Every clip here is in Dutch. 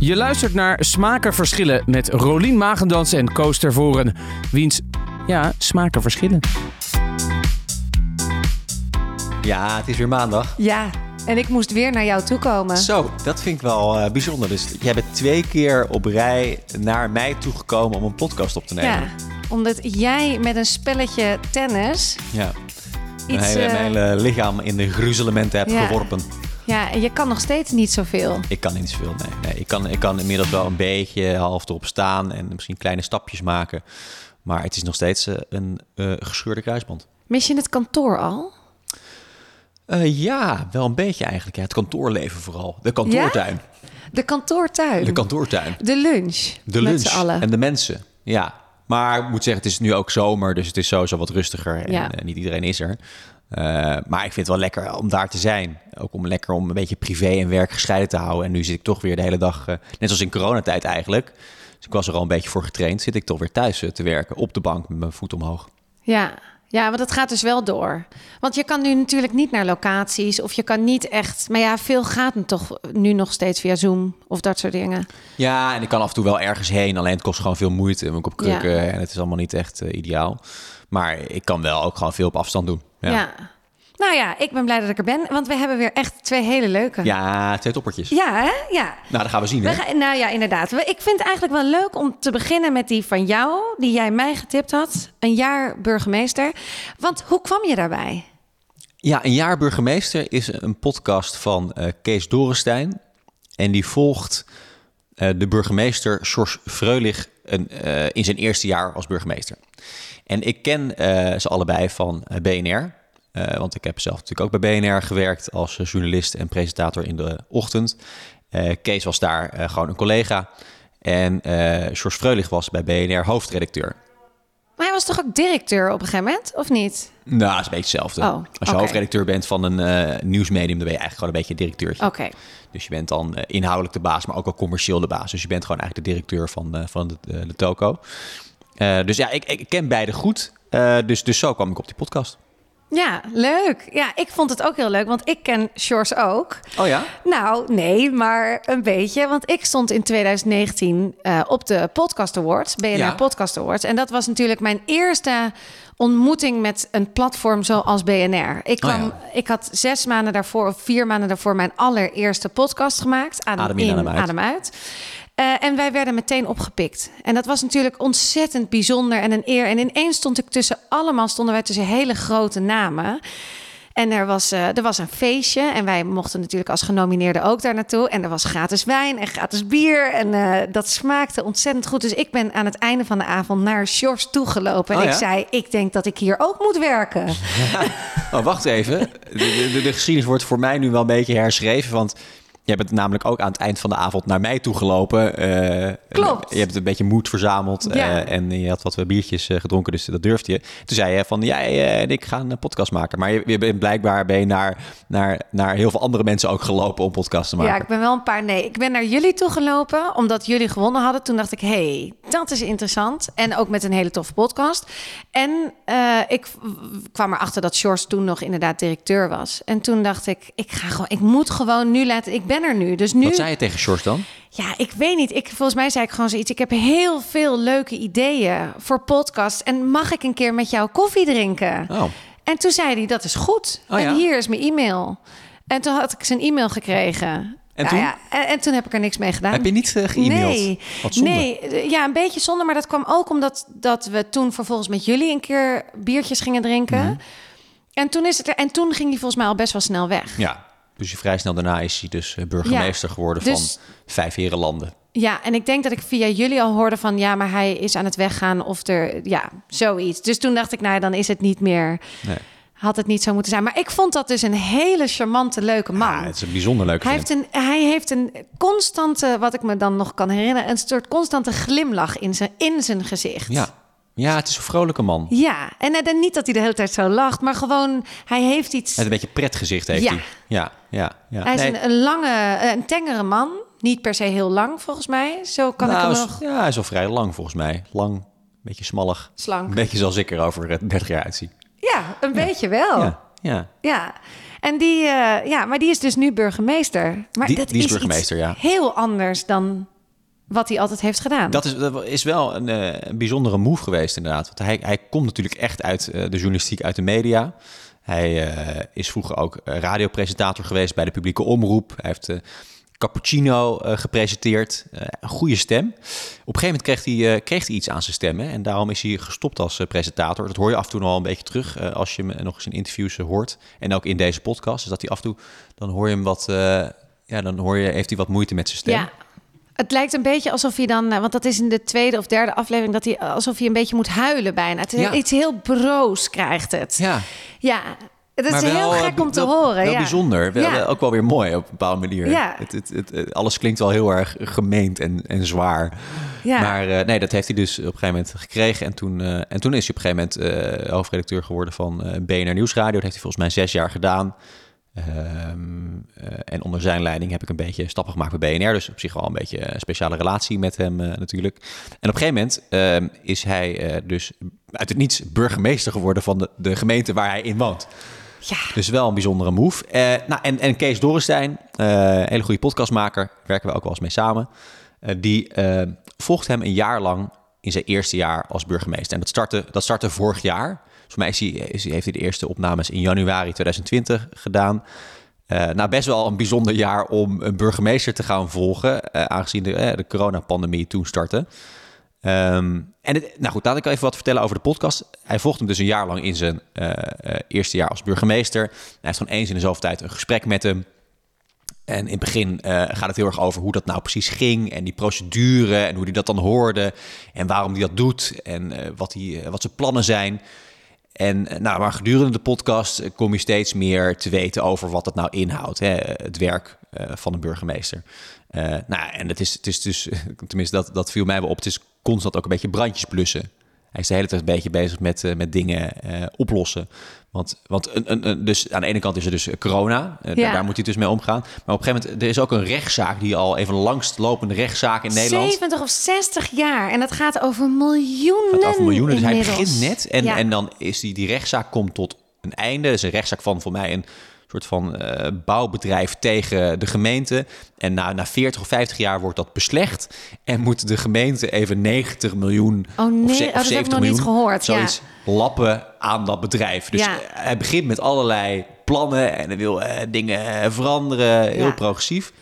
Je luistert naar Smaken Verschillen met Rolien Magendans en Koos Tervoren. Wiens, ja, smaken verschillen. Ja, het is weer maandag. Ja, en ik moest weer naar jou toe komen. Zo, dat vind ik wel eh, bijzonder. Dus jij bent twee keer op rij naar mij toegekomen om een podcast op te nemen. Ja, omdat jij met een spelletje tennis Ja. Mijn iets... hele, eh, mijn hele lichaam in de gruzelementen heb Ja. geworpen. Ja, en je kan nog steeds niet zoveel. Ik kan niet zoveel, nee. nee ik, kan, ik kan inmiddels wel een beetje half erop staan en misschien kleine stapjes maken. Maar het is nog steeds eh, een eh, gescheurde kruisband. Mis je het kantoor al? Eh, ja, wel een beetje eigenlijk. Ja, het kantoorleven vooral. De kantoortuin. De kantoortuin. De kantoortuin. De lunch. De lunch allen. en de mensen. Ja, maar ik moet zeggen, het is nu ook zomer, dus het is sowieso wat rustiger. En Ja. niet iedereen is er. Eh, maar ik vind het wel lekker om daar te zijn. Ook om lekker om een beetje privé en werk gescheiden te houden. En nu zit ik toch weer de hele dag, eh, net zoals in coronatijd eigenlijk. Dus ik was er al een beetje voor getraind. Zit ik toch weer thuis eh, te werken op de bank met mijn voet omhoog. Ja. ja, want het gaat dus wel door. Want je kan nu natuurlijk niet naar locaties of je kan niet echt... Maar ja, veel gaat nu toch nu nog steeds via Zoom of dat soort dingen. Ja, en ik kan af en toe wel ergens heen. Alleen het kost gewoon veel moeite. Ik op krukken Ja. en het is allemaal niet echt ideaal. Maar ik kan wel ook gewoon veel op afstand doen. Ja. Ja, Nou ja, ik ben blij dat ik er ben, want we hebben weer echt twee hele leuke. ja twee toppertjes. Ja, hè? Ja. Nou, dat gaan we zien. We Hè? gaan, nou ja, inderdaad. Ik vind het eigenlijk wel leuk om te beginnen met die van jou, die jij mij getipt had. Een jaar burgemeester. Want hoe kwam je daarbij? Ja, een jaar burgemeester is een podcast van eh, Kees Dorenstein. En die volgt eh, de burgemeester Sjors Freulich eh, in zijn eerste jaar als burgemeester. En ik ken eh, ze allebei van eh, BNR. want ik heb zelf natuurlijk ook bij BNR gewerkt als journalist en presentator in de ochtend. Kees was daar gewoon een collega. En Sjors Freulich was bij BNR hoofdredacteur. Maar hij was toch ook directeur op een gegeven moment, of niet? Nou, dat is een beetje hetzelfde. Oh, Als je hoofdredacteur bent van een eh, nieuwsmedium, dan ben je eigenlijk gewoon een beetje directeurtje. Oké. Dus je bent dan eh, inhoudelijk de baas, maar ook al commercieel de baas. Dus je bent gewoon eigenlijk de directeur van, eh, van de, de, toko. Dus ja, ik, ik ken beide goed. Dus, dus zo kwam ik op die podcast. Ja, leuk. Ja, ik vond het ook heel leuk, want ik ken Shores ook. Oh ja? Nou, nee, maar een beetje. Want ik stond in 2019 eh, op de Podcast Awards, BNR Ja. Podcast Awards. En dat was natuurlijk mijn eerste ontmoeting met een platform zoals BNR. Ik, Oh kwam, ja. ik had zes maanden daarvoor of vier maanden daarvoor mijn allereerste podcast gemaakt. Adem, Adem in, adem uit. Adem uit. Eh, en wij werden meteen opgepikt. En dat was natuurlijk ontzettend bijzonder en een eer. En ineens stond ik tussen allemaal, stonden wij tussen hele grote namen. En er was, eh, er was een feestje en wij mochten natuurlijk als genomineerden ook daar naartoe. En er was gratis wijn en gratis bier en eh, dat smaakte ontzettend goed. Dus ik ben aan het einde van de avond naar Sjors toegelopen. En Oh ik zei, ik denk dat ik hier ook moet werken. Oh, wacht even. De, de, de geschiedenis wordt voor mij nu wel een beetje herschreven. Want jij bent namelijk ook aan het eind van de avond naar mij toegelopen. Eh, Klopt. Je hebt een beetje moed verzameld. eh, en je had wat biertjes eh, gedronken, dus dat durfde je. Toen zei je van, jij en ik gaan een podcast maken. Maar je, je bent blijkbaar ben je naar, naar, naar heel veel andere mensen ook gelopen om podcasts te maken. Ja, ik ben wel een paar. Nee, ik ben naar jullie toegelopen omdat jullie gewonnen hadden. Toen dacht ik, hey, dat is interessant. En ook met een hele toffe podcast. En ik kwam erachter dat Shores toen nog inderdaad directeur was. En toen dacht ik, ik ga gewoon, ik moet gewoon nu laten. Ik ben er nu. Dus nu. Wat zei je tegen Sjors dan? Ja, ik weet niet. Ik, volgens mij zei ik gewoon zoiets. Ik heb heel veel leuke ideeën voor podcasts. En mag ik een keer met jou koffie drinken? Oh. En toen zei hij, dat is goed. Oh, en ja? hier is mijn e-mail. En toen had ik zijn e-mail gekregen. En Nou toen? Ja, en, en toen heb ik er niks mee gedaan. Heb je niet uh? Nee, nee, eh, ja, een beetje zonde. Maar dat kwam ook omdat dat we toen vervolgens met jullie een keer biertjes gingen drinken. Mhm. En toen is het er. En toen ging hij volgens mij al best wel snel weg. Ja, dus vrij snel daarna is hij dus eh, burgemeester Ja, geworden dus- van vijf herenlanden. Ja, en ik denk dat ik via jullie al hoorde van ja, maar hij is aan het weggaan of er, ja, zoiets. Dus toen dacht ik, nou, ja, dan is het niet meer, Nee. had het niet zo moeten zijn. Maar ik vond dat dus een hele charmante, leuke man. Ja, het is een bijzonder leuke hij, heeft een, hij heeft een constante, wat ik me dan nog kan herinneren, een soort constante glimlach in zijn, in zijn gezicht. Ja. ja, het is een vrolijke man. Ja, en eh, dan niet dat hij de hele tijd zo lacht, maar gewoon, hij heeft iets. Met een beetje pret gezicht heeft Ja. hij. Ja, ja, ja. Hij is Nee, een, een lange, eh, een tengere man. Niet per se heel lang, volgens mij. Zo kan nou, ik hem nog. Ja, hij is al vrij lang volgens mij. Lang, een beetje smallig. Slank. Een beetje zoals ik er over eh, 30 jaar uitzie. Ja, een beetje wel. Ja, ja. Ja. En die, eh, ja, maar die is dus nu burgemeester. Maar Die- dat die is burgemeester, ja. Heel anders dan wat hij altijd heeft gedaan. Dat is, dat is wel een, eh, een bijzondere move geweest, inderdaad. Want hij, hij komt natuurlijk echt uit eh, de journalistiek, uit de media. Hij eh, is vroeger ook eh, radiopresentator geweest bij de publieke omroep. Hij heeft eh, Cappuccino gepresenteerd. Een goede stem. Op een gegeven moment kreeg hij, kreeg hij iets aan zijn stem. En daarom is hij gestopt als presentator. Dat hoor je af en toe wel een beetje terug als je hem nog eens in interviews hoort. En ook in deze podcast. Dus dat hij af en toe, dan hoor je hem wat... ja, dan hoor je, heeft hij wat moeite met zijn stem. Ja. Het lijkt een beetje alsof hij dan, eh, want dat is in de tweede of derde aflevering, dat hij alsof hij een beetje moet huilen bijna. Het is Ja. iets heel broos krijgt het. Ja, ja. het is Maar heel wel, gek eh, om te wel- horen. Wel ja. bijzonder. Wel, Ja. wel- ook wel weer mooi op een bepaalde manier. Ja. Het, het, het, het- alles klinkt wel heel erg gemeend en, en zwaar. Ja. Maar eh, nee, dat heeft hij dus op een gegeven moment gekregen. En toen, eh, en toen is hij op een gegeven moment eh, hoofdredacteur geworden van eh, BNR Nieuwsradio. Dat heeft hij volgens mij zes jaar gedaan. Ehm, eh, en onder zijn leiding heb ik een beetje stappen gemaakt bij BNR. Dus op zich wel een beetje een speciale relatie met hem eh, natuurlijk. En op een gegeven moment ehm, is hij eh, dus uit het niets burgemeester geworden van de, de gemeente waar hij in woont. ja. Dus wel een bijzondere move. Nou, en, en Kees Dorrestein, een hele goede podcastmaker, werken we ook wel eens mee samen. Die volgt hem een jaar lang in zijn eerste jaar als burgemeester. En dat startte, dat startte vorig jaar. Voor mij is hij, heeft hij de eerste opnames in januari 2020 gedaan. Eh, nou, best wel een bijzonder jaar om een burgemeester te gaan volgen, eh, aangezien de, eh, de coronapandemie toen startte. Ehm, en nou goed, laat ik even wat vertellen over de podcast. Hij volgt hem dus een jaar lang in zijn eerste jaar als burgemeester. Hij heeft gewoon eens in de zoveel tijd een gesprek met hem. En in het begin gaat het heel erg over hoe dat nou precies ging en die procedure en hoe hij dat dan hoorde en waarom hij dat doet en wat, eh, wat zijn plannen zijn. En eh, nou, maar gedurende de podcast eh, kom je steeds meer te weten over wat het nou inhoudt, hè, het werk eh, van een burgemeester. Nou, en het is, het is dus, tenminste, dat, dat viel mij wel op. Het is constant ook een beetje brandjes blussen. Hij is de hele tijd een beetje bezig met, eh, met dingen eh, oplossen. Want, want een, een, een- dus aan de ene kant is er dus corona. eh, Ja. daar, moet hij dus mee omgaan. Maar op een gegeven moment, er is ook een rechtszaak die al even langstlopende rechtszaak in Nederland. 70 of 60 jaar. En dat gaat over miljoenen. gaat over miljoenen. Dus hij begint net. En, Ja. en dan is die, die rechtszaak komt tot een einde. Dat is een rechtszaak van voor mij een soort van eh, bouwbedrijf tegen de gemeente. En na, na 40 of 50 jaar wordt dat beslecht. En moet de gemeente even 90 miljoen Oh nee, of, ze- oh, of dat heb ik 70 nog niet miljoen gehoord, ja. zoiets lappen aan dat bedrijf. Dus Ja. hij begint met allerlei plannen en hij wil eh, dingen eh, veranderen. Heel Ja. progressief.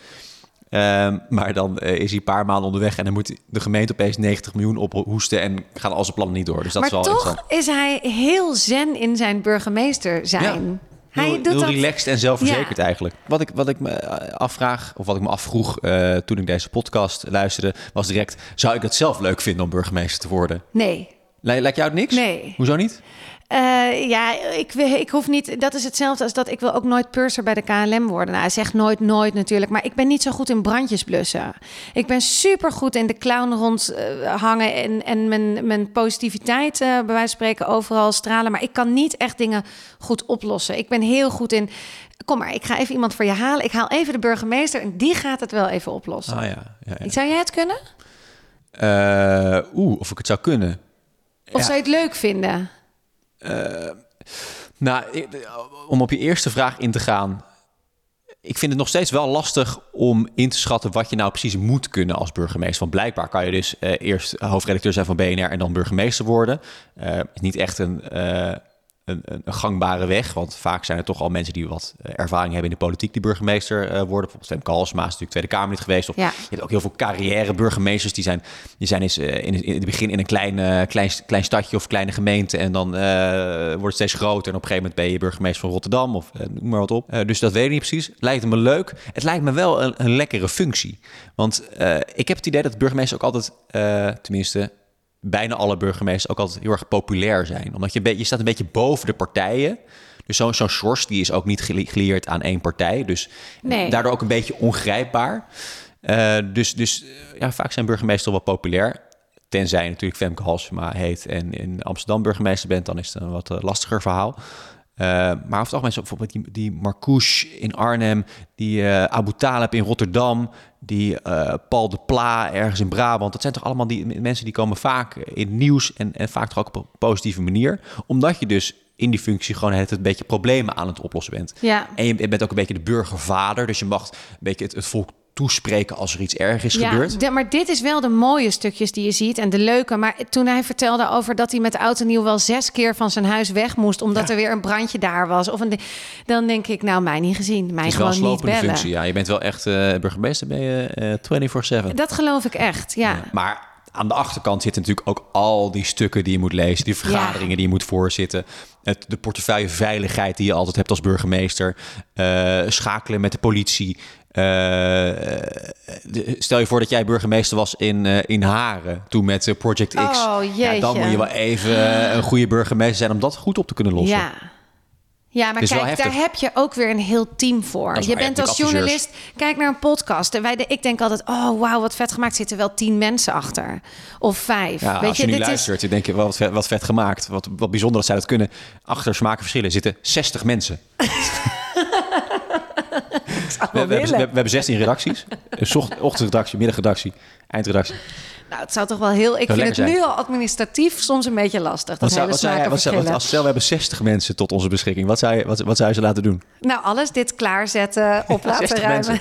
Ehm, maar dan is hij een paar maanden onderweg en dan moet de gemeente opeens 90 miljoen ophoesten en gaan al zijn plannen niet door. Dus dat maar is wel toch is hij heel zen in zijn burgemeester zijn. Hij heel, doet heel dat. relaxed en zelfverzekerd eigenlijk. Wat ik, wat ik me eh, afvraag, of wat ik me afvroeg eh, toen ik deze podcast luisterde, was direct: zou ik het zelf leuk vinden om burgemeester te worden? Nee. Lij- Lijkt jou het niks? Nee. Hoezo niet? Eh, ja, ik, ik hoef niet. Dat is hetzelfde als dat ik wil ook nooit purser bij de KLM worden. Nou, hij zegt nooit, nooit natuurlijk. Maar ik ben niet zo goed in brandjes blussen. Ik ben super goed in de clown rond eh, hangen en, en mijn, mijn positiviteit, eh, bij wijze van spreken, overal stralen. Maar ik kan niet echt dingen goed oplossen. Ik ben heel goed in. Kom maar, ik ga even iemand voor je halen. Ik haal even de burgemeester en die gaat het wel even oplossen. Ah ja. ja, ja. Zou jij het kunnen? Eh, Oeh, of ik het zou kunnen. Of zou je het leuk vinden? Nou, ik- om op je eerste vraag in te gaan. Ik vind het nog steeds wel lastig om in te schatten wat je nou precies moet kunnen als burgemeester. Want blijkbaar kan je dus eh, eerst hoofdredacteur zijn van BNR en dan burgemeester worden. Eh, is niet echt een, eh, een, een gangbare weg. Want vaak zijn er toch al mensen die wat eh, ervaring hebben in de politiek die burgemeester eh, worden. Bijvoorbeeld Femke Halsema is natuurlijk Tweede Kamerlid geweest. Of Ja. je hebt ook heel veel carrière burgemeesters. Die zijn, die zijn eens, eh, in, in het begin in een klein, klein, klein stadje of kleine gemeente. En dan wordt het steeds groter. En op een gegeven moment ben je burgemeester van Rotterdam. Of noem maar wat op. Dus dat weet ik niet precies. Lijkt me leuk. Het lijkt me wel een, een lekkere functie. Want ik heb het idee dat burgemeesters ook altijd, tenminste bijna alle burgemeesters, ook altijd heel erg populair zijn. Omdat je, je staat een beetje boven de partijen. Dus zo'n zo'n die is ook niet gele- geleerd aan één partij. Dus Nee. daardoor ook een beetje ongrijpbaar. Eh, dus dus ja, vaak zijn burgemeesters wel populair. Tenzij je natuurlijk Femke Halsema heet en in Amsterdam burgemeester bent, dan is het een wat eh, lastiger verhaal. Eh, maar over het algemeen, zo bijvoorbeeld die, die Marcouche in Arnhem, die eh, Abu Talib in Rotterdam, die eh, Paul de Pla ergens in Brabant. Dat zijn toch allemaal die mensen die komen vaak in het nieuws en, en vaak toch ook op een positieve manier. Omdat je dus in die functie gewoon het een beetje problemen aan het oplossen bent. Ja. En je bent ook een beetje de burgervader, dus je mag een beetje het, het volk toespreken als er iets erg is gebeurd. de- maar dit is wel de mooie stukjes die je ziet en de leuke. Maar toen hij vertelde over dat hij met oud en nieuw wel zes keer van zijn huis weg moest, omdat Ja. er weer een brandje daar was. Of een, dan denk ik, nou, mij niet gezien. Mij gewoon niet bellen. functie. Ja, je bent wel echt eh, burgemeester, ben je eh 24/7. Dat geloof ik echt, ja. Ja, Maar aan de achterkant zitten natuurlijk ook al die stukken die je moet lezen, die vergaderingen die je moet voorzitten, het, de portefeuille veiligheid die je altijd hebt als burgemeester, eh, schakelen met de politie. Eh, de- stel je voor dat jij burgemeester was in, eh, in Haren, toen met eh, Project X. Oh, ja, dan moet je wel even eh, een goede burgemeester zijn om dat goed op te kunnen lossen. Ja. Ja, maar is kijk, daar heb je ook weer een heel team voor. Is Je bent als journalist, kijk naar een podcast. En wij, de, ik denk altijd, oh wauw, wat vet gemaakt. Zitten wel tien mensen achter. Of vijf. Ja, Weet als je, nu dit luistert, dan denk je, wat vet, wat vet gemaakt. Wat, wat bijzonder dat zij dat kunnen. Achter smaken verschillen zitten 60 mensen. We, we, hebben, we, hebben 16 redacties. Ochtendredactie, middagredactie, eindredactie. Nou, het zou toch wel heel... Ik vind het zijn. nu al administratief soms een beetje lastig. Dat Wat hele zou, wat zou, wat, als stel, we hebben 60 mensen tot onze beschikking. Wat zou je, wat, wat zou je ze laten doen? Nou, alles dit klaarzetten, op laten 60 ruimen. mensen.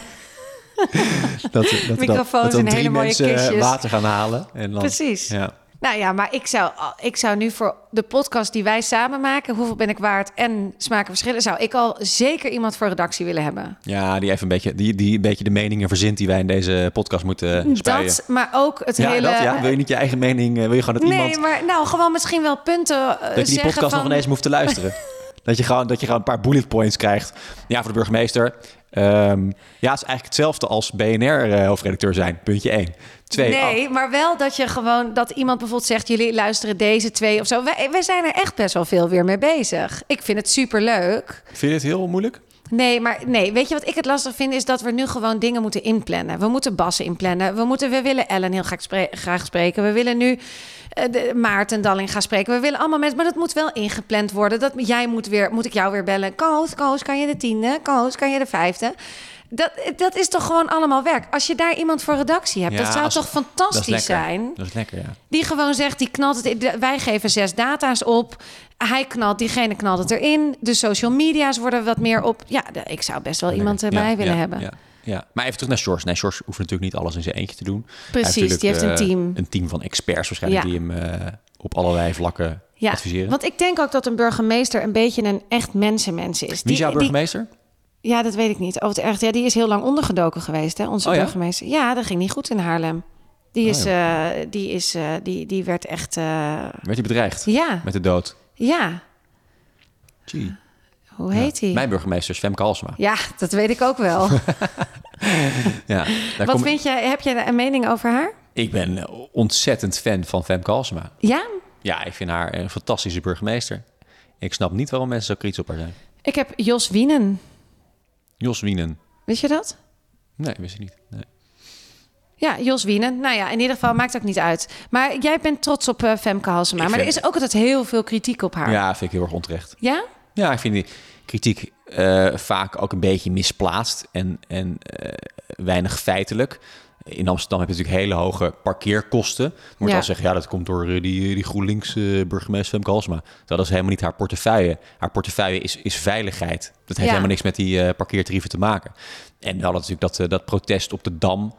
Dat, dat, dat, dat dan drie hele mooie mensen kistjes. water gaan halen. En dan, Precies. Ja. Nou ja, maar ik zou, ik zou nu voor de podcast die wij samen maken... Hoeveel ben ik waard en smakenverschillen... zou ik al zeker iemand voor redactie willen hebben. ja, die even een beetje, die, die een beetje de meningen verzint die wij in deze podcast moeten spuien. Dat, maar ook het ja, hele... dat, ja, wil je niet je eigen mening, eh, wil je gewoon dat nee, iemand... maar nou, gewoon misschien wel punten eh, Dat je die podcast van... nog ineens hoeft te luisteren. dat, je gewoon, dat je gewoon een paar bullet points krijgt. Ja, voor de burgemeester. Ehm, ja, het is eigenlijk hetzelfde als BNR-hoofdredacteur zijn. Puntje 1. Twee, Nee, maar wel dat je gewoon dat iemand bijvoorbeeld zegt: jullie luisteren deze twee of zo. Wij, wij zijn er echt best wel veel weer mee bezig. Ik vind het super leuk. Vind je het heel moeilijk? Nee, maar nee, weet je wat ik het lastig vind is dat we nu gewoon dingen moeten inplannen. We moeten Bassen inplannen. We moeten, we willen Ellen heel graag, spre- graag spreken. We willen nu de Maarten Dalling gaan spreken. We willen allemaal mensen, maar dat moet wel ingepland worden. Dat jij moet weer, moet ik jou weer bellen? Koos, Koos, kan je de tiende? Koos, kan je de vijfde? Dat, dat is toch gewoon allemaal werk. Als je daar iemand voor redactie hebt, Ja, dat zou als- toch Dat is fantastisch lekker. zijn. Dat is lekker, ja. Die gewoon zegt, die knalt het Wij geven zes data's op. Hij knalt, diegene knalt het erin. De social media's worden wat meer op. Ja, ik zou best wel iemand erbij Ja, willen ja, hebben. Ja, ja. Maar even terug naar Sjors. Nee, Sjors hoeft natuurlijk niet alles in zijn eentje te doen. Precies, Hij heeft die heeft een eh, team. Een team van experts waarschijnlijk die hem eh, op allerlei vlakken Ja, adviseren. want ik denk ook dat een burgemeester een beetje een echt mensenmens is. Wie Die- is jouw die- burgemeester? Ja, dat weet ik niet. Over het echt, ja, die is heel lang ondergedoken geweest, hè, onze Oh ja? burgemeester. Ja, dat ging niet goed in Haarlem. Die, Oh is, eh, die, is, eh, die, die werd echt... eh, Werd hij bedreigd ja, met de dood? ja. Gee. Hoe heet hij? Mijn burgemeester is Femke Halsema. Ja, dat weet ik ook wel. Ja, Wat kom- vind jij? Heb je een mening over haar? Ik ben ontzettend fan van Femke Halsema. Ja? Ja, ik vind haar een fantastische burgemeester. Ik snap niet waarom mensen zo kritisch op haar zijn. Ik heb Jos Wienen. Jos Wienen. Wist je dat? Nee, wist ik niet. Nee. Ja, Jos Wienen. Nou ja, in ieder geval maakt ook niet uit. Maar jij bent trots op eh, Femke Halsema. Ik Maar er is ook altijd heel veel kritiek op haar. Ja, vind ik heel erg onterecht. Ja? Ja, ik vind die kritiek eh, vaak ook een beetje misplaatst en, en eh, weinig feitelijk. In Amsterdam heb je natuurlijk hele hoge parkeerkosten. Er wordt Ja. al zeggen, ja, dat komt door eh, die, die GroenLinks eh, burgemeester Femke Halsema. Dat is helemaal niet haar portefeuille. Haar portefeuille is, is veiligheid. Dat heeft Ja. helemaal niks met die eh, parkeertarieven te maken. En hadden natuurlijk dat, dat protest op de Dam.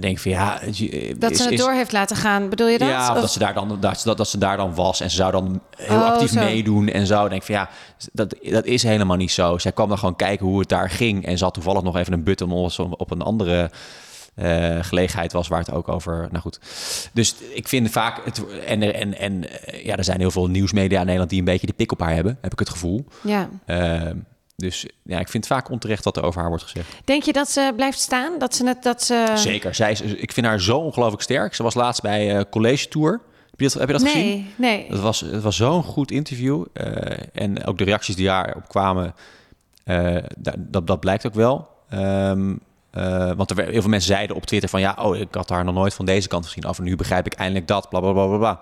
Denk van ja... Dat is- ze het is- door heeft laten gaan. Bedoel je dat? ja, of Of- dat ze, daar dan, dat, dat, dat ze daar dan was en ze zou dan heel Oh, actief zo. meedoen en zo. Denk van ja, dat, dat is helemaal niet zo. Zij kwam dan gewoon kijken hoe het daar ging en ze had toevallig nog even een button omdat ze op een andere eh, gelegenheid was waar het ook over. Nou goed, dus ik vind vaak het en en en eh, ja, er zijn heel veel nieuwsmedia in Nederland die een beetje de pik op haar hebben, heb ik het gevoel. Ja. Eh, dus ja, ik vind het vaak onterecht wat er over haar wordt gezegd. Denk je dat ze blijft staan? Dat ze net dat ze. Zeker, zij is, ik vind haar zo ongelooflijk sterk. Ze was laatst bij eh, College Tour. Heb je dat, heb je dat gezien? nee, nee. Het was, het was zo'n goed interview. en ook de reacties die daarop kwamen, da- dat, dat blijkt ook wel. Ehm, eh, want er, heel veel mensen zeiden op Twitter van... ja, oh, ik had haar nog nooit van deze kant gezien. Af en nu begrijp ik eindelijk dat, bla, bla, bla, bla, bla.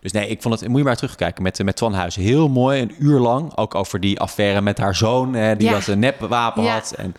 Dus nee, ik vond het... Moet je maar terugkijken met, met Twan Huizen. Heel mooi, een uur lang. Ook over die affaire met haar zoon, eh, die Ja. wat een nepwapen Ja. had. En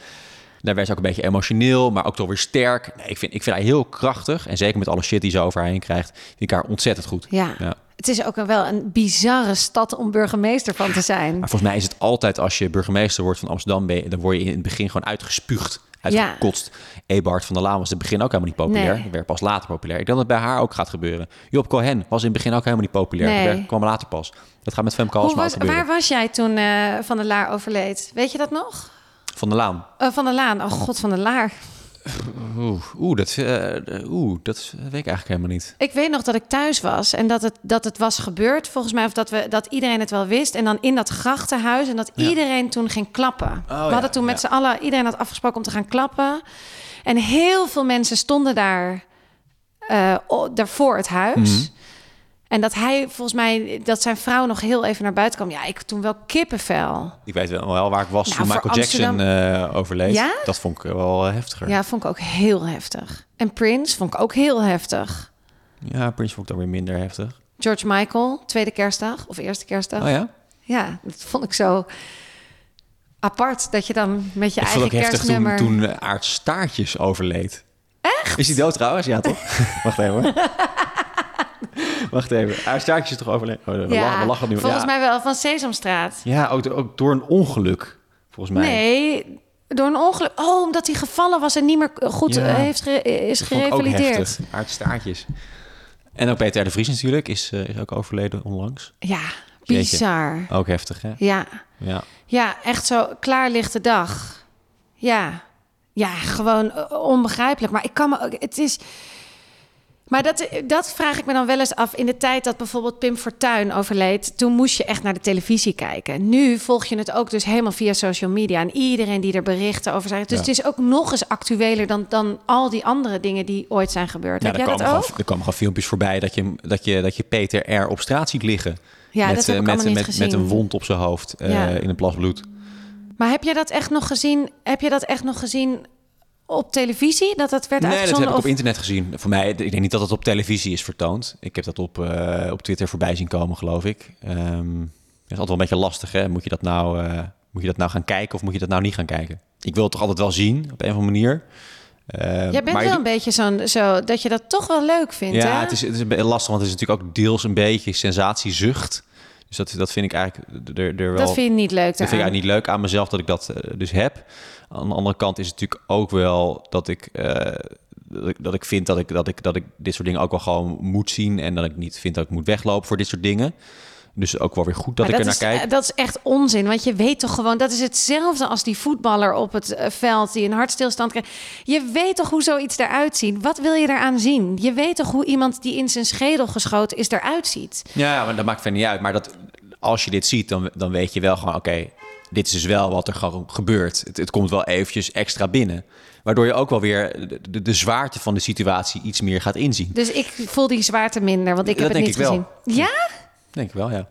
daar werd ze ook een beetje emotioneel, maar ook toch weer sterk. Nee, ik, vind, ik vind haar heel krachtig. En zeker met alle shit die ze over haar heen krijgt, vind ik haar ontzettend goed. Ja. Ja. het is ook wel een bizarre stad om burgemeester van te zijn. Maar volgens mij is het altijd als je burgemeester wordt van Amsterdam, ben je- dan word je in het begin gewoon uitgespuugd, uitgekotst. Ebert van der Laan was in het begin ook helemaal niet populair. Nee. Werd pas later populair. Ik denk dat het bij haar ook gaat gebeuren. Job Cohen was in het begin ook helemaal niet populair. Nee. Werd- kwam later pas. Dat gaat met Femke was, gebeuren. waar was jij toen eh, Van der Laar overleed? Weet je dat nog? Van der Laan. Eh, van der Laan. Oh god, Van der Laar. Oeh, oeh, dat, eh, oeh, dat weet ik eigenlijk helemaal niet. Ik weet nog dat ik thuis was en dat het, dat het was gebeurd, volgens mij, of dat, we, dat iedereen het wel wist. En dan in dat grachtenhuis en dat Ja. iedereen toen ging klappen. we ja, hadden toen met ja. z'n allen, iedereen had afgesproken om te gaan klappen. En heel veel mensen stonden daar, eh, o- daar voor het huis. Mhm. En dat hij, volgens mij, dat zijn vrouw nog heel even naar buiten kwam. Ja, ik toen wel kippenvel. Ik weet wel wel waar ik was Nou, toen Michael Jackson eh, overleed. Ja? Dat vond ik wel heftiger. Ja, vond ik ook heel heftig. En Prince vond ik ook heel heftig. Ja, Prince vond ik dan weer minder heftig. George Michael, tweede kerstdag of eerste kerstdag. Oh ja? Ja, dat vond ik zo apart dat je dan met je Ik eigen toen, kerstnummer... toen eh, Aart Staartjes overleed. Echt? Is hij dood trouwens? Ja, toch? Wacht even hoor. Wacht even. Aart Staartjes is toch overleden? Oh, we, ja, lachen, we lachen nu. volgens ja. mij wel van Sesamstraat. Ja, ook, door- ook door een ongeluk, volgens mij. Nee, door een ongeluk. Oh, omdat hij gevallen was en niet meer goed Ja. eh, heeft ge- is Dat vond ik ook gerevalideerd. heftig. Aart Staartjes. En ook Peter de Vries natuurlijk, is, eh, is ook overleden onlangs. Ja, Jeetje. bizar. Ook heftig, hè? Ja. Ja. ja, echt zo klaarlichte dag. Ja, ja, gewoon eh, onbegrijpelijk. Maar ik kan me ook, het is. Maar dat, dat vraag ik me dan wel eens af. In de tijd dat bijvoorbeeld Pim Fortuyn overleed, toen moest je echt naar de televisie kijken. Nu volg je het ook dus helemaal via social media. En iedereen die er berichten over zegt. Dus Ja. het is ook nog eens actueler dan, dan al die andere dingen die ooit zijn gebeurd. Ja, Heb er, jij dat gewoon, ook? er komen gewoon filmpjes voorbij dat je, dat, je, dat je Peter R. op straat ziet liggen. Ja, met, dat heb eh, ik met, met, een wond op zijn hoofd eh, in een plas bloed. Maar heb je dat echt nog gezien? Heb je dat echt nog gezien op televisie? Dat dat werd Nee, dat heb ik op internet gezien. Voor mij, ik denk niet dat het op televisie is vertoond. Ik heb dat op, eh, op Twitter voorbij zien komen, geloof ik. Dat is altijd wel een beetje lastig, hè? Moet je, dat nou, eh, moet je dat nou gaan kijken of moet je dat nou niet gaan kijken? Ik wil het toch altijd wel zien, op een of andere manier. Eh, Jij bent maar wel je- een beetje zo'n zo dat je dat toch wel leuk vindt, Ja, hè? het is, het is een beetje lastig, want het is natuurlijk ook deels een beetje sensatiezucht. Dus dat, dat vind ik eigenlijk er, er wel... dat vind je niet leuk. Dat vind ik eigenlijk niet leuk aan mezelf dat ik dat eh, dus heb. Aan de andere kant is het natuurlijk ook wel dat ik, eh, dat ik, dat ik vind dat ik, dat, ik, dat ik dit soort dingen ook wel gewoon moet zien. En dat ik niet vind dat ik moet weglopen voor dit soort dingen. Dus ook wel weer goed dat ik er naar kijk. eh, Dat is echt onzin, want je weet toch gewoon... dat is hetzelfde als die voetballer op het eh, veld... die een hartstilstand krijgt. Je weet toch hoe zoiets eruit ziet? Wat wil je eraan zien? Je weet toch hoe iemand die in zijn schedel geschoten is eruit ziet? Ja, maar dat maakt verder niet uit. Maar dat, als je dit ziet, dan, dan weet je wel gewoon... oké, dit is dus wel wat er gewoon gebeurt. Het, het komt wel eventjes extra binnen. Waardoor je ook wel weer de, de, zwaarte van de situatie iets meer gaat inzien. Dus ik voel die zwaarte minder, want ik Dat heb het denk niet ik wel. gezien. Ja? Denk ik wel, ja.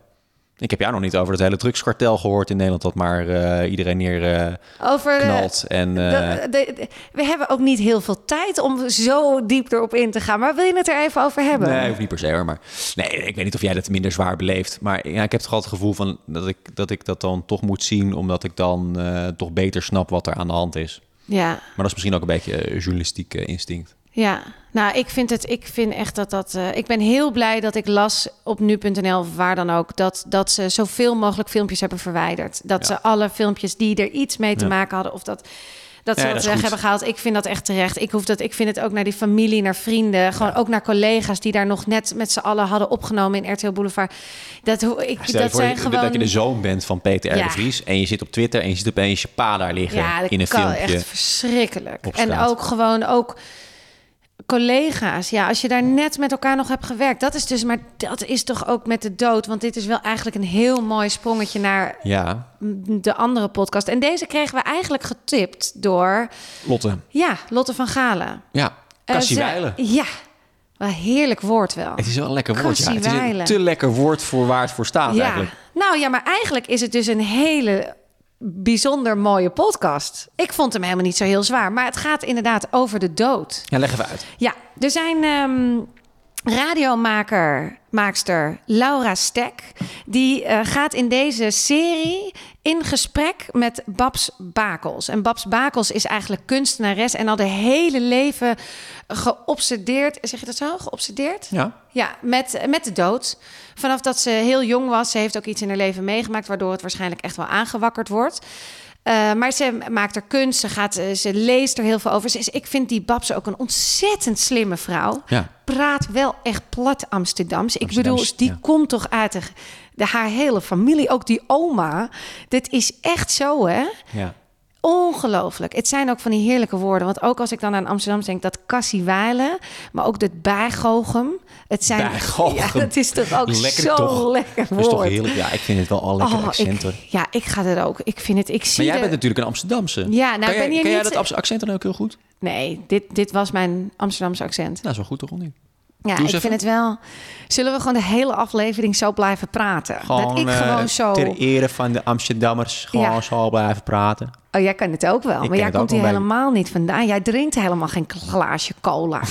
Ik heb jou nog niet over het hele drugskartel gehoord in Nederland... dat maar eh, iedereen neer eh, Over de- knalt. En, eh, de- de- de- we hebben ook niet heel veel tijd om zo diep erop in te gaan. Maar wil je het er even over hebben? Nee, hoeft niet per se hoor. Maar nee, ik weet niet of jij dat minder zwaar beleeft. Maar ja, ik heb toch altijd het gevoel van dat ik, dat ik dat dan toch moet zien, omdat ik dan eh, toch beter snap wat er aan de hand is. Ja, Maar dat is misschien ook een beetje eh, journalistiek eh, instinct. Ja. Nou, ik vind het. Ik vind echt dat dat. eh, ik ben heel blij dat ik las op nu.nl of waar dan ook dat dat ze zoveel mogelijk filmpjes hebben verwijderd. Dat Ja. ze alle filmpjes die er iets mee te Ja. maken hadden of dat. Dat ze Ja, dat, weg hebben gehaald. Ik vind dat echt terecht. Ik, hoef dat, ik vind het ook naar die familie, naar vrienden. Gewoon ook naar collega's die daar nog net met z'n allen hadden opgenomen in RTL Boulevard. Dat, hoe- ik, Stel je dat voor zijn je- gewoon... dat je de zoon bent van Peter R. Ja. de Vries en je zit op Twitter en je ziet opeens je pa daar liggen Ja, dat in een kan filmpje. echt verschrikkelijk. En ook gewoon ook collega's. Ja, als je daar net met elkaar nog hebt gewerkt, dat is dus, maar dat is toch ook met de dood. Want dit is wel eigenlijk een heel mooi sprongetje naar Ja, de andere podcast. En deze kregen we eigenlijk getipt door, Lotte. ja, Lotte van Galen. Ja, Eh, Cassie ze- Weilen. Ja, wel heerlijk woord wel. Het is wel een lekker woord, ja. Het is een te lekker woord voor waar het voor staat Ja, eigenlijk. nou ja, maar eigenlijk is het dus een hele bijzonder mooie podcast. Ik vond hem helemaal niet zo heel zwaar, maar het gaat inderdaad over de dood. Ja, leg even uit. Ja, er zijn ehm, radiomaker maakster Laura Stek. Die eh, gaat in deze serie in gesprek met Babs Bakels. En Babs Bakels is eigenlijk kunstenares en al de hele leven geobsedeerd. Zeg je dat zo? Geobsedeerd? Ja. Ja, met, met de dood. Vanaf dat ze heel jong was. Ze heeft ook iets in haar leven meegemaakt, waardoor het waarschijnlijk echt wel aangewakkerd wordt. Uh, maar ze maakt er kunst, ze, gaat, eh, ze leest er heel veel over. Ze is, ik vind die Babs ook een ontzettend slimme vrouw. Ja. Praat wel echt plat Amsterdams. Ik bedoel, die ja. komt toch uit de, de, haar hele familie. Ook die oma. Dit is echt zo, hè? ja. Ongelooflijk. Het zijn ook van die heerlijke woorden. Want ook als ik dan aan Amsterdam denk, dat Cassiewijlen, maar ook dat Bijgoochem. Het zijn. Ja, dat is toch ook Lekker zo'n toch? lekker Dat is toch woord. heerlijk? Ja, ik vind het wel al lekker Oh, accenten. ik, ja, ik ga er ook. Ik vind het. Ik zie Maar jij de- bent natuurlijk een Amsterdamse. Ja, nou, kan jij, ben hier kan jij dat accent dan ook heel goed? Nee, dit, dit was mijn Amsterdamse accent. Nou, is wel goed toch, niet? Ja, ik vind het wel. Zullen we gewoon de hele aflevering zo blijven praten? dat ik eh, gewoon zo. ter ere van de Amsterdammers gewoon Ja. zo blijven praten. Oh, jij kan het ook wel. Ik maar jij komt hier helemaal niet vandaan. Jij drinkt helemaal geen glaasje cola.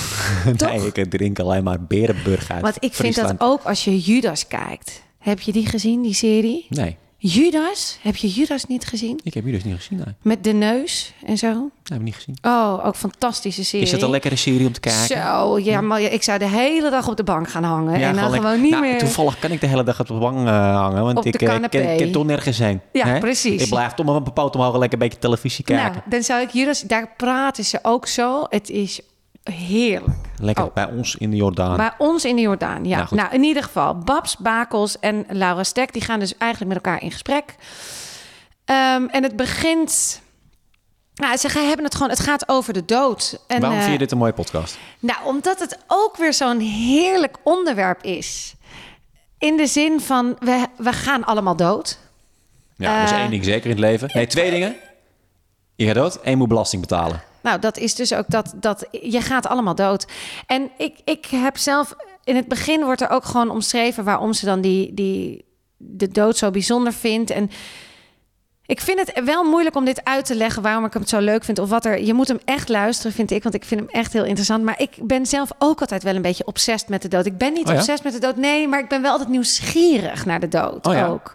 Nee, ik drink alleen maar berenburg uit Want ik vind dat ook als je Judas kijkt. Heb je die gezien, die serie? Nee, Judas? Heb je Judas niet gezien? ik heb dus niet gezien. Nee. Met de neus en zo? Nee, heb ik niet gezien. Oh, ook fantastische serie. Is dat een lekkere serie om te kijken? Zo, ja, maar ik zou de hele dag op de bank gaan hangen. en dan gewoon niet nou, meer... Toevallig kan ik de hele dag op de bank eh, hangen, want Op ik eh, ken, ken toch nergens heen. Ja, precies. Ik blijf toch maar mijn poot omhoog lekker een beetje televisie kijken. Nou, dan zou ik Judas... Daar praten ze ook zo. Het is heerlijk. lekker oh. bij ons in de Jordaan. Bij ons in de Jordaan, ja. Nou. Nou, in ieder geval, Babs, Bakels en Laura Stek... die gaan dus eigenlijk met elkaar in gesprek. Ehm, en het begint... Nou, ze hebben het gewoon... Het gaat over de dood. En, Waarom eh, vind je dit een mooie podcast? Nou, omdat het ook weer zo'n heerlijk onderwerp is. In de zin van, we, we gaan allemaal dood. Ja, dat is eh, één ding zeker in het leven. Nee, twee dingen. Je gaat dood je moet belasting betalen. Nou, dat is dus ook dat, dat je gaat allemaal dood. En ik, ik heb zelf, in het begin wordt er ook gewoon omschreven waarom ze dan die, die, de dood zo bijzonder vindt. En ik vind het wel moeilijk om dit uit te leggen waarom ik hem zo leuk vind. Of wat er. Je moet hem echt luisteren, vind ik. Want ik vind hem echt heel interessant. Maar ik ben zelf ook altijd wel een beetje obsessed met de dood. Ik ben niet Oh ja? obsessed met de dood. Nee, maar ik ben wel altijd nieuwsgierig naar de dood. Oh ja? ook.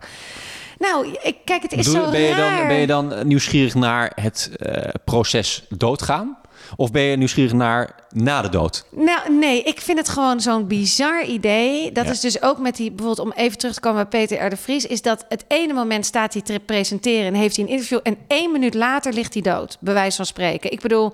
Nou, ik, kijk, het is zo ben, je dan, ben je dan nieuwsgierig naar het eh, proces doodgaan? Of ben je nieuwsgierig naar na de dood? Nou, nee, ik vind het gewoon zo'n bizar idee. Dat Ja. is dus ook met die, bijvoorbeeld om even terug te komen bij Peter R. de Vries, is dat het ene moment staat hij te presenteren en heeft hij een interview en één minuut later ligt hij dood, bij wijze van spreken. Ik bedoel,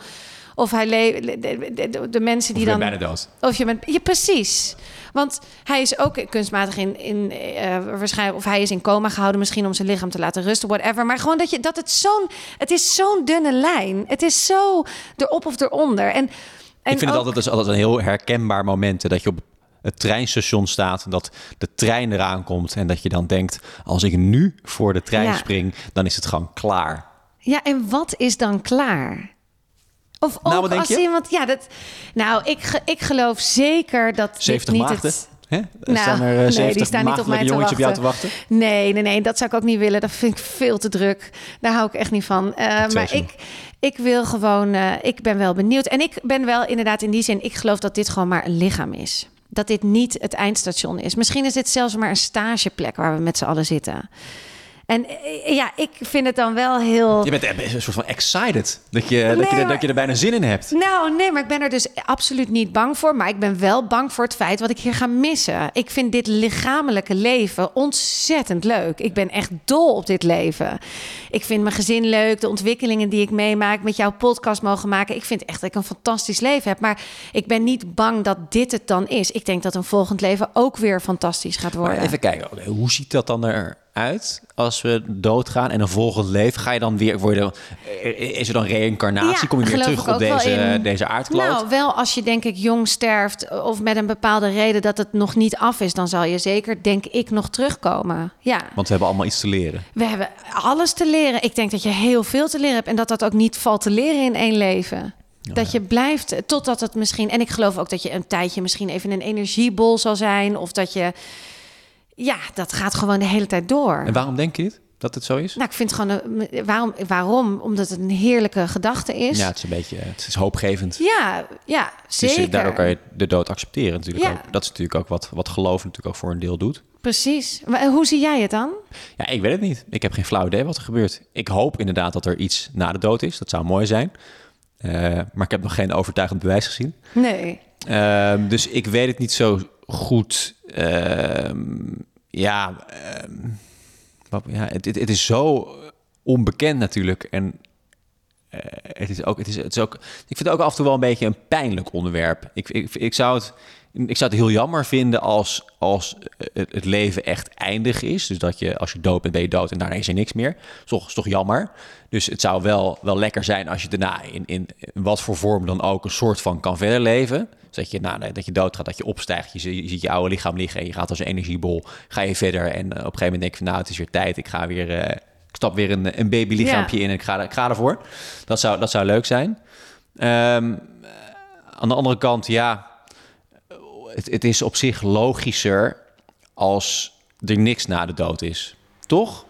of hij le- de, de, mensen die Of ben dan. je bijna dood? Of je bent. Ja, precies. Want hij is ook kunstmatig in, in eh, waarschijnlijk, of hij is in coma gehouden, misschien om zijn lichaam te laten rusten, whatever. Maar gewoon dat je dat het zo'n, het is zo'n dunne lijn. Het is zo erop of eronder. En, en ik vind het altijd, is altijd een heel herkenbaar moment. Dat je op het treinstation staat, dat de trein eraan komt. En dat je dan denkt, als ik nu voor de trein Ja. spring, dan is het gewoon klaar. Ja, en wat is dan klaar? Of ook Nou, denk als je? iemand, ja, dat. Nou, ik, ik geloof zeker dat. dit 70 niet maagden? Het, Hè? Nou, staan er eh, nee, die 70 staan niet op mij maagdelijke te op jou te wachten? Nee, nee, nee, dat zou ik ook niet willen. Dat vind ik veel te druk. Daar hou ik echt niet van. Eh, maar ik, ik wil gewoon, eh, ik ben wel benieuwd. En ik ben wel inderdaad in die zin, ik geloof dat dit gewoon maar een lichaam is. Dat dit niet het eindstation is. Misschien is dit zelfs maar een stageplek waar we met z'n allen zitten. En eh, ja, ik vind het dan wel heel. Je bent een soort van excited. Dat je, dat, je, er- maar- dat je er bijna zin in hebt. Nou, nee, maar ik ben er dus absoluut niet bang voor. Maar ik ben wel bang voor het feit wat ik hier ga missen. Ik vind dit lichamelijke leven ontzettend leuk. Ik ben echt dol op dit leven. Ik vind mijn gezin leuk, de ontwikkelingen die ik meemaak, met jouw podcast mogen maken. Ik vind echt dat ik een fantastisch leven heb. Maar ik ben niet bang dat dit het dan is. Ik denk dat een volgend leven ook weer fantastisch gaat worden. Maar even kijken, hoe ziet dat dan eruit als we doodgaan en een volgend leven? Ga je dan weer worden? Is er dan reïncarnatie? Ja, Kom je weer terug op deze, deze aardkloot? Nou, wel als je denk ik jong sterft of met een bepaalde reden dat het nog niet af is, dan zal je zeker, denk ik, nog terugkomen. Ja. Want we hebben allemaal iets te leren. We hebben alles te leren. Ik denk dat je heel veel te leren hebt en dat dat ook niet valt te leren in één leven. dat je blijft totdat het misschien. En ik geloof ook dat je een tijdje misschien even een energiebol zal zijn. Of dat je. Ja, dat gaat gewoon de hele tijd door. En waarom denk je dit? dat het zo is? Nou, ik vind het gewoon... Een, waarom, waarom? Omdat het een heerlijke gedachte is. Ja, het is een beetje, het is hoopgevend. ja, ja, Dus zeker. daardoor kan je de dood accepteren natuurlijk Ja. ook. Dat is natuurlijk ook wat, wat geloof natuurlijk ook voor een deel doet. Precies. Maar hoe zie jij het dan? Ja, ik weet het niet. Ik heb geen flauw idee wat er gebeurt. Ik hoop inderdaad dat er iets na de dood is. Dat zou mooi zijn. Eh, maar ik heb nog geen overtuigend bewijs gezien. Nee. Ehm, dus ik weet het niet zo goed. Ehm, ja, ehm, ja het, het, het is zo onbekend natuurlijk. En eh, het, is ook, het, is, het is ook. Ik vind het ook af en toe wel een beetje een pijnlijk onderwerp. Ik, ik, ik, zou, het, ik zou het heel jammer vinden als, als het, leven echt eindig is. Dus dat je als je dood bent, ben je dood en daarna is er niks meer. Toch, is toch jammer. Dus het zou wel, wel lekker zijn als je daarna in, in, wat voor vorm dan ook een soort van kan verder leven. Dus dat je, nou, dat je doodgaat, dat je opstijgt, je, zie- je ziet je oude lichaam liggen en je gaat als een energiebol, ga je verder. En eh, op een gegeven moment denk je van nou, het is weer tijd, ik ga weer, eh, ik stap weer een, een babylichaampje in en ik ga, ik ga ervoor. Dat zou, dat zou leuk zijn. Ehm, aan de andere kant, ja, het, het is op zich logischer als er niks na de dood is. Toch?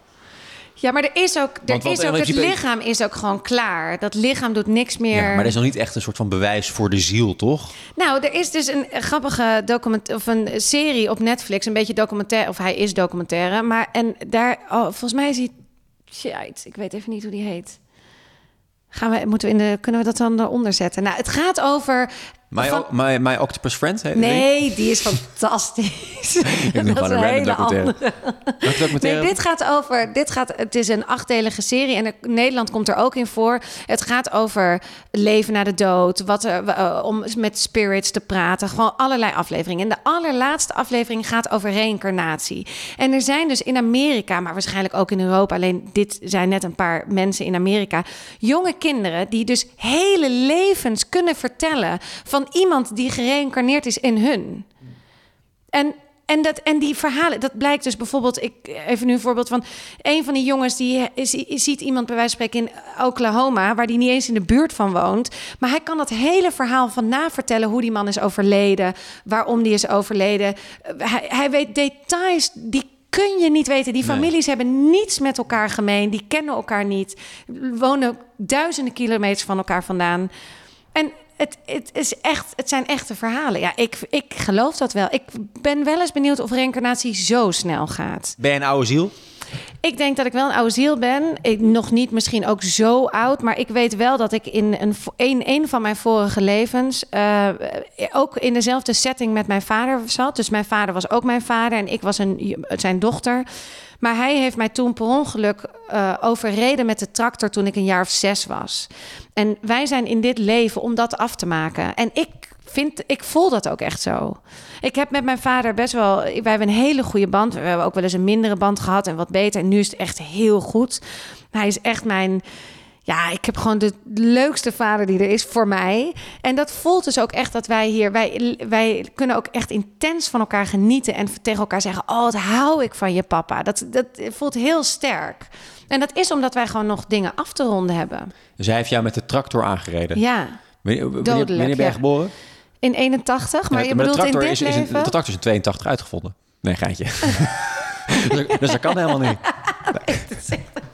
Ja, maar er is ook, er is ook het lichaam is ook gewoon klaar. Dat lichaam doet niks meer. Ja, maar er is nog niet echt een soort van bewijs voor de ziel, toch? Nou, er is dus een grappige document of een serie op Netflix, een beetje documentaire, of hij is documentaire, maar en daar, oh, volgens mij is hij, shit, ik weet even niet hoe die heet. Gaan we, moeten we in de, kunnen we dat dan eronder zetten? Nou, het gaat over. My, van- my, my Octopus Friend? heet nee, die is fantastisch. Ik Dat is een hele andere. Welke documentaire? Nee, dit gaat over. Dit gaat, het is een achtdelige serie en er- Nederland komt er ook in voor. Het gaat over leven na de dood, wat er, eh, om met spirits te praten, gewoon allerlei afleveringen. En de allerlaatste aflevering gaat over reïncarnatie. En er zijn dus in Amerika, maar waarschijnlijk ook in Europa, alleen dit zijn net een paar mensen in Amerika, jonge kinderen die dus hele levens kunnen vertellen van iemand die gereïncarneerd is in hun. En, en, dat, en die verhalen, dat blijkt dus bijvoorbeeld, ik even nu een voorbeeld van een van die jongens die is, is- ziet iemand bij wijze van spreken in Oklahoma, waar die niet eens in de buurt van woont, maar hij kan dat hele verhaal van na vertellen hoe die man is overleden, waarom die is overleden. Hij, hij weet details die kun je niet weten. Die Nee. families hebben niets met elkaar gemeen, die kennen elkaar niet, wonen duizenden kilometers van elkaar vandaan. En het, het, is echt, het zijn echte verhalen. Ja, ik, ik geloof dat wel. Ik ben wel eens benieuwd of reïncarnatie zo snel gaat. Ben je een oude ziel? Ik denk dat ik wel een oude ziel ben. Ik, nog niet misschien ook zo oud. Maar ik weet wel dat ik in een, een, een van mijn vorige levens... eh, ook in dezelfde setting met mijn vader zat. Dus mijn vader was ook mijn vader en ik was een, zijn dochter. Maar hij heeft mij toen per ongeluk eh, overreden met de tractor toen ik een jaar of zes was. En wij zijn in dit leven om dat af te maken. En ik vind, ik voel dat ook echt zo. Ik heb met mijn vader best wel, wij hebben een hele goede band. We hebben ook wel eens een mindere band gehad en wat beter. En nu is het echt heel goed. Hij is echt mijn, ja, ik heb gewoon de leukste vader die er is voor mij. En dat voelt dus ook echt dat wij hier, wij, wij kunnen ook echt intens van elkaar genieten en tegen elkaar zeggen: Oh, wat hou ik van je papa. Dat, dat voelt heel sterk. En dat is omdat wij gewoon nog dingen af te ronden hebben. Dus hij heeft jou met de tractor aangereden. Ja, Wanneer, wanneer, ben je geboren? in 81, maar Ja, je de bedoelt in tractor dit is, is, leven? de tractor is in 82 uitgevonden. Nee, geintje. dus, dus dat kan helemaal niet.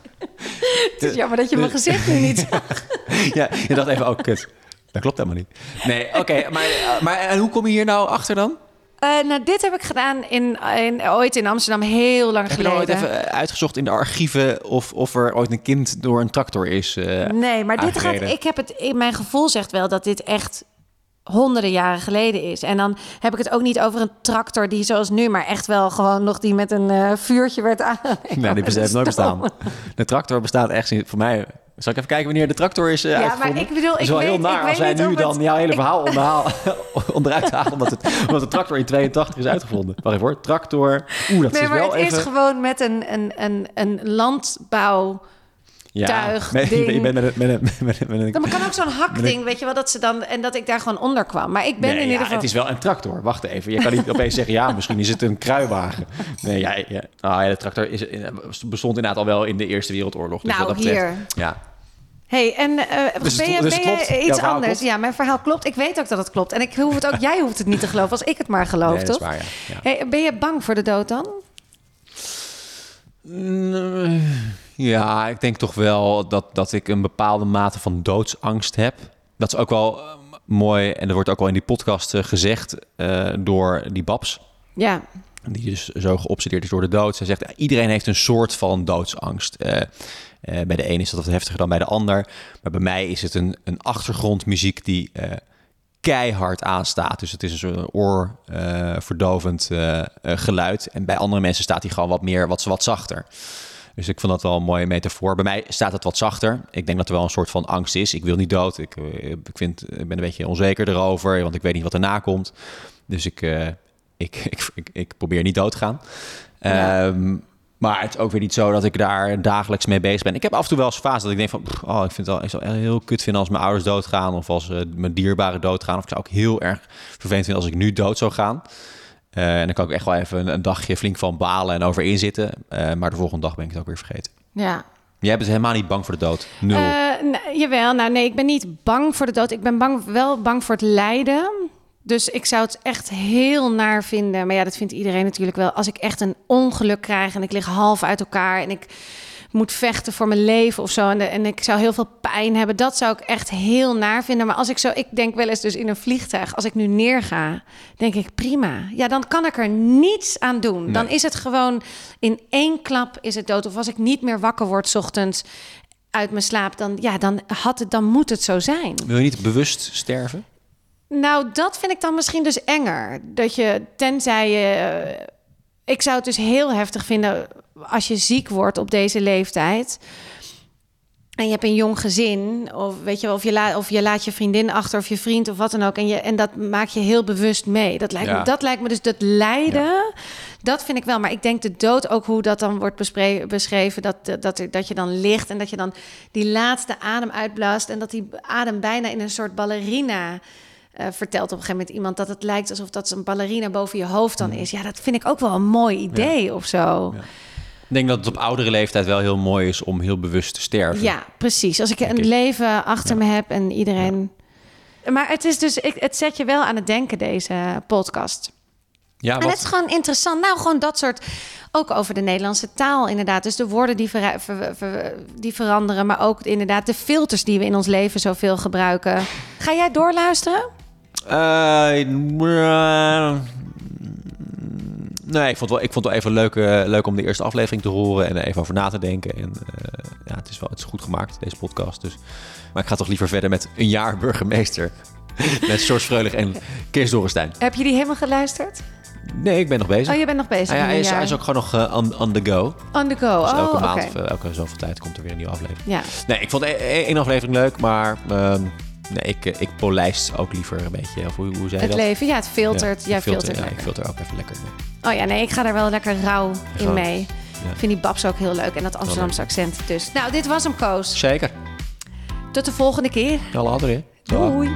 Het is jammer dat je mijn gezicht nu niet zag. Ja, je dacht even, oh kut. Dat klopt helemaal niet. Nee, oké. maar, maar en hoe kom je hier nou achter dan? Eh, nou, dit heb ik gedaan in, in, ooit in Amsterdam, heel lang Heb je nou geleden. ooit even uitgezocht in de archieven of, of er ooit een kind door een tractor is eh, Nee, maar dit gaat. Ik heb het. in Mijn gevoel zegt wel dat dit echt honderden jaren geleden is. En dan heb ik het ook niet over een tractor die zoals nu, maar echt wel gewoon nog die met een eh, vuurtje werd aan. Nee, die heeft nooit bestaan. De tractor bestaat echt voor mij. Zal ik even kijken wanneer de tractor is eh maar uitgevonden? ik bedoel, Het is ik wel heel weet- naar ik als wij nu dan het- jouw hele ik- verhaal onderhaal, onderuit halen omdat, het, omdat de tractor in 82 is uitgevonden. Wacht even hoor, tractor. Oeh, dat Nee, is maar wel het even... is gewoon met een, een, een, een landbouw. Ja, tuig, met- ding. Een... Met een, met een, met een Dan kan ook zo'n hakding, weet je wel, dat ze dan en dat ik daar gewoon onder kwam. Maar ik ben nee, in ieder geval. het is wel een tractor. Wacht even. Je kan niet opeens zeggen, ja, misschien is het een kruiwagen. Nee, ja, ja. Ah, ja de tractor is, bestond inderdaad al wel in de Eerste Wereldoorlog. Dus Nou, betreft, hier. Ja. Hey, en eh, Dus ben je, dus ben je iets anders? klopt? Ja, mijn verhaal klopt. Ik weet ook dat het klopt. En ik hoef het ook, jij hoeft het niet te geloven als ik het maar geloof, Nee, dat toch? is waar, ja. ja. Hey, ben je bang voor de dood dan? Mm, Ja, ik denk toch wel dat, dat ik een bepaalde mate van doodsangst heb. Dat is ook wel eh, mooi en dat wordt ook wel in die podcast eh, gezegd eh, door die Babs. Ja, Die dus zo geobsedeerd is door de dood. Zij zegt, ja, iedereen heeft een soort van doodsangst. Bij de een is dat wat heftiger dan bij de ander. Maar bij mij is het een, een achtergrondmuziek die keihard aanstaat. Dus het is een soort oorverdovend geluid. En bij andere mensen staat die gewoon wat meer, wat, wat zachter. Dus ik vond dat wel een mooie metafoor. Bij mij staat het wat zachter. Ik denk dat er wel een soort van angst is. Ik wil niet dood. Ik, eh, ik, vind, ik ben een beetje onzeker erover, want ik weet niet wat erna komt. Dus ik, eh, ik, ik, ik, ik probeer niet dood te gaan. Ja. Ehm, maar het is ook weer niet zo dat ik daar dagelijks mee bezig ben. Ik heb af en toe wel eens fase dat ik denk van... Oh, ik vind het wel, ik zou het heel kut vinden als mijn ouders doodgaan... of als eh, mijn dierbaren doodgaan. Of ik zou ook heel erg vervelend vinden als ik nu dood zou gaan. Eh, en dan kan ik echt wel even een, een dagje flink van balen en over inzitten. Eh, maar de volgende dag ben ik het ook weer vergeten. ja. Jij bent helemaal niet bang voor de dood. Nul. Nou, jawel, nou nee, ik ben niet bang voor de dood. Ik ben bang, wel bang voor het lijden. Dus ik zou het echt heel naar vinden. Maar ja, dat vindt iedereen natuurlijk wel. Als ik echt een ongeluk krijg en ik lig half uit elkaar en ik moet vechten voor mijn leven of zo. En, de- en ik zou heel veel pijn hebben. Dat zou ik echt heel naar vinden. Maar als ik zo, ik denk wel eens dus in een vliegtuig, als ik nu neerga, denk ik prima. Ja, dan kan ik er niets aan doen. Dan is het gewoon in één klap is het dood. Of als ik niet meer wakker word 's ochtends uit mijn slaap, dan, ja, dan, had het, dan moet het zo zijn. Wil je niet bewust sterven? Nou, dat vind ik dan misschien dus enger. Dat je, tenzij je... Ik zou het dus heel heftig vinden als je ziek wordt op deze leeftijd. En je hebt een jong gezin, of weet je, wel, of je, la, of je laat je vriendin achter of je vriend of wat dan ook. En, je, en dat maak je heel bewust mee. Dat lijkt, Ja. me, dat lijkt me dus dat lijden. Dat vind ik wel. Maar ik denk de dood ook hoe dat dan wordt beschreven. Dat, dat, dat je dan ligt en dat je dan die laatste adem uitblaast. En dat die adem bijna in een soort ballerina eh, vertelt op een gegeven moment iemand dat het lijkt alsof dat een ballerina boven je hoofd dan is. Ja, dat vind ik ook wel een mooi idee of zo. Ja. Ik denk dat het op oudere leeftijd wel heel mooi is om heel bewust te sterven. Ja, precies. Als ik een ik. leven achter me heb en iedereen. Maar het is dus, ik, het zet je wel aan het denken, deze podcast. Ja, En het is gewoon interessant. Nou, gewoon dat soort. Ook over de Nederlandse taal, inderdaad. Dus de woorden die, vera- ver- ver- die veranderen, maar ook inderdaad de filters die we in ons leven zoveel gebruiken. Ga jij doorluisteren? Eh, eh, nee, ik vond, wel, ik vond het wel even leuk, eh, leuk om de eerste aflevering te horen en er even over na te denken. En ja, het is wel het is goed gemaakt, deze podcast. Dus. Maar ik ga toch liever verder met een jaar burgemeester. met George Freulich en Kees Dorrestein. Heb je die helemaal geluisterd? Nee, ik ben nog bezig. Oh, je bent nog bezig. Ah ja, hij, is, jaar. hij is ook gewoon nog on, on the go. on the go. Dus oh, elke oké. maand of elke zoveel tijd komt er weer een nieuwe aflevering. Ja. Nee, ik vond e- e- één aflevering leuk, maar ehm, nee, ik, eh, ik polijst ook liever een beetje. Of hoe, hoe zei je Het dat? leven, ja, het filtert. Ja, jij filter, filtert ja, ik filter ook even lekker. Oh ja, nee, ik ga daar wel lekker rauw in mee. Ik vind die babs ook heel leuk. En dat Amsterdamse accent dus. Nou, dit was hem, Koos. Zeker. Tot de volgende keer. Alle andere. Doei.